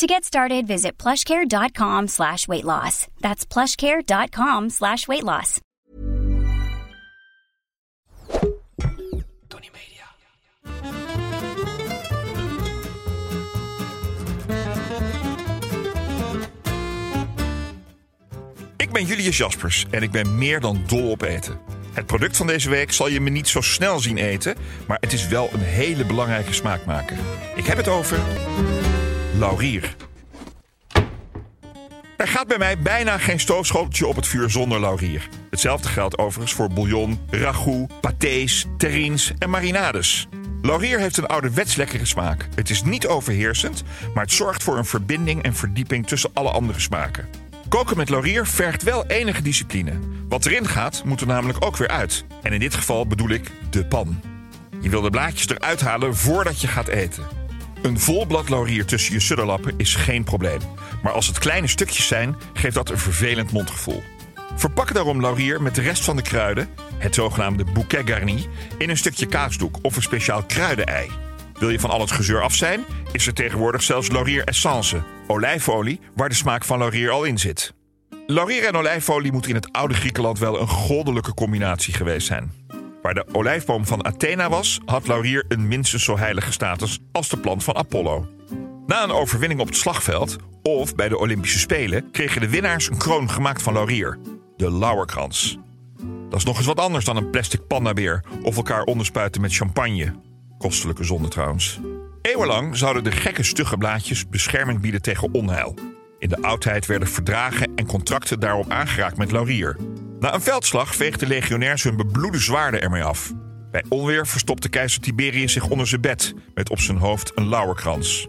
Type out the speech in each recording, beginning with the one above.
To get started, visit plushcare.com slash weight loss. That's plushcare.com slash weight loss. Tony Media. Ik ben Julius Jaspers en ik ben meer dan dol op eten. Het product van deze week zal je me niet zo snel zien eten, maar het is wel een hele belangrijke smaakmaker. Ik heb het over laurier. Er gaat bij mij bijna geen stoofschoteltje op het vuur zonder laurier. Hetzelfde geldt overigens voor bouillon, ragout, pâtés, terrines en marinades. Laurier heeft een ouderwets lekkere smaak. Het is niet overheersend, maar het zorgt voor een verbinding en verdieping tussen alle andere smaken. Koken met laurier vergt wel enige discipline. Wat erin gaat, moet er namelijk ook weer uit. En in dit geval bedoel ik de pan. Je wil de blaadjes eruit halen voordat je gaat eten. Een vol blad laurier tussen je sudderlappen is geen probleem. Maar als het kleine stukjes zijn, geeft dat een vervelend mondgevoel. Verpak daarom laurier met de rest van de kruiden, het zogenaamde bouquet garni, in een stukje kaasdoek of een speciaal kruidenei. Wil je van al het gezeur af zijn, is er tegenwoordig zelfs laurier essence, olijfolie, waar de smaak van laurier al in zit. Laurier en olijfolie moet in het oude Griekenland wel een goddelijke combinatie geweest zijn. Waar de olijfboom van Athena was, had laurier een minstens zo heilige status als de plant van Apollo. Na een overwinning op het slagveld of bij de Olympische Spelen kregen de winnaars een kroon gemaakt van laurier, de lauwerkrans. Dat is nog eens wat anders dan een plastic pandabeer of elkaar onderspuiten met champagne. Kostelijke zonde trouwens. Eeuwenlang zouden de gekke stugge blaadjes bescherming bieden tegen onheil. In de oudheid werden verdragen en contracten daarop aangeraakt met laurier. Na een veldslag veegden legionairs hun bebloede zwaarden ermee af. Bij onweer verstopte keizer Tiberius zich onder zijn bed met op zijn hoofd een lauwerkrans.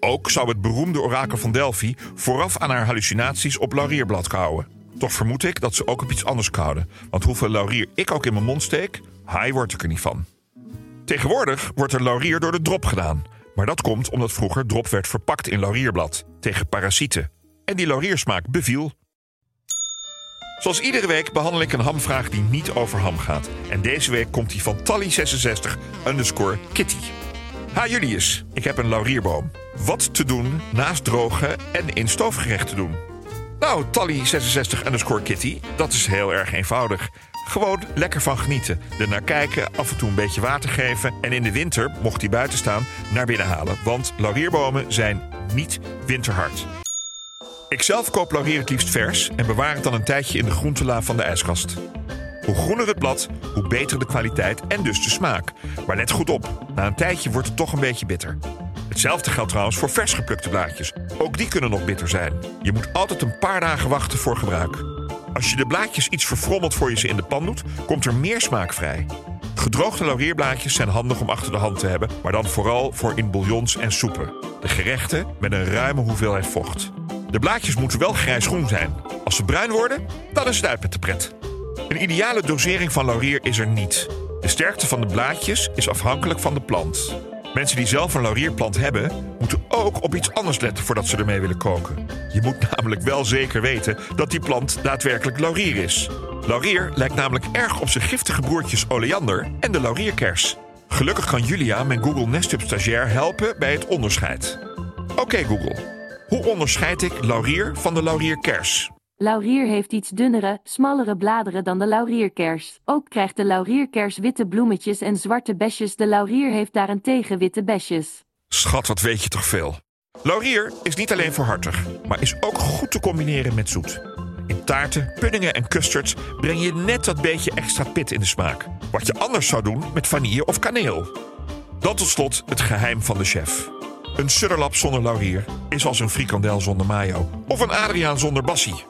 Ook zou het beroemde orakel van Delphi vooraf aan haar hallucinaties op laurierblad kauwen. Toch vermoed ik dat ze ook op iets anders kauwden, want hoeveel laurier ik ook in mijn mond steek, hij wordt er niet van. Tegenwoordig wordt er laurier door de drop gedaan. Maar dat komt omdat vroeger drop werd verpakt in laurierblad tegen parasieten. En die lauriersmaak beviel. Zoals iedere week behandel ik een hamvraag die niet over ham gaat. En deze week komt die van Tally66 underscore Kitty. Ha Julius, ik heb een laurierboom. Wat te doen naast drogen en in stoofgerechten doen? Nou, Tally66 underscore Kitty, dat is heel erg eenvoudig. Gewoon lekker van genieten. Er naar kijken, af en toe een beetje water geven. En in de winter, mocht hij buiten staan, naar binnen halen. Want laurierbomen zijn niet winterhard. Ik zelf koop laurier het liefst vers en bewaar het dan een tijdje in de groentela van de ijskast. Hoe groener het blad, hoe beter de kwaliteit en dus de smaak. Maar let goed op, na een tijdje wordt het toch een beetje bitter. Hetzelfde geldt trouwens voor vers geplukte blaadjes. Ook die kunnen nog bitter zijn. Je moet altijd een paar dagen wachten voor gebruik. Als je de blaadjes iets verfrommelt voor je ze in de pan doet, komt er meer smaak vrij. Gedroogde laurierblaadjes zijn handig om achter de hand te hebben, maar dan vooral voor in bouillons en soepen. De gerechten met een ruime hoeveelheid vocht. De blaadjes moeten wel grijsgroen zijn. Als ze bruin worden, dan is het uit met de pret. Een ideale dosering van laurier is er niet. De sterkte van de blaadjes is afhankelijk van de plant. Mensen die zelf een laurierplant hebben, moeten ook op iets anders letten voordat ze ermee willen koken. Je moet namelijk wel zeker weten dat die plant daadwerkelijk laurier is. Laurier lijkt namelijk erg op zijn giftige broertjes oleander en de laurierkers. Gelukkig kan Julia, mijn Google Nesthub stagiair, helpen bij het onderscheid. Oké Google, hoe onderscheid ik laurier van de laurierkers? Laurier heeft iets dunnere, smallere bladeren dan de laurierkers. Ook krijgt de laurierkers witte bloemetjes en zwarte besjes. De laurier heeft daarentegen witte besjes. Schat, wat weet je toch veel? Laurier is niet alleen voor hartig, maar is ook goed te combineren met zoet. In taarten, puddingen en custards breng je net dat beetje extra pit in de smaak. Wat je anders zou doen met vanille of kaneel. Dan tot slot het geheim van de chef. Een sudderlap zonder laurier is als een frikandel zonder mayo. Of een Adriaan zonder bassie.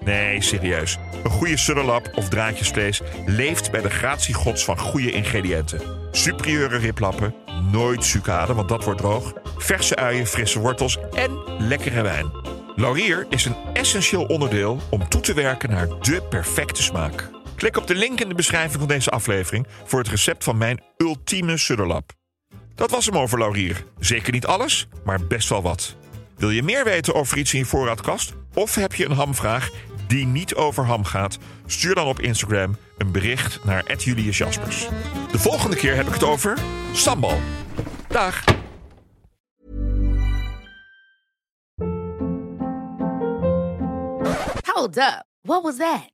Nee, serieus. Een goede sudderlap of draadjesvlees leeft bij de gratie gods van goede ingrediënten. Superieure riplappen, nooit sucade, want dat wordt droog. Verse uien, frisse wortels en lekkere wijn. Laurier is een essentieel onderdeel om toe te werken naar de perfecte smaak. Klik op de link in de beschrijving van deze aflevering voor het recept van mijn ultieme sudderlap. Dat was hem over laurier. Zeker niet alles, maar best wel wat. Wil je meer weten over iets in je voorraadkast? Of heb je een hamvraag die niet over ham gaat? Stuur dan op Instagram een bericht naar Julius Jaspers. De volgende keer heb ik het over sambal. Dag! Hold up. What was that?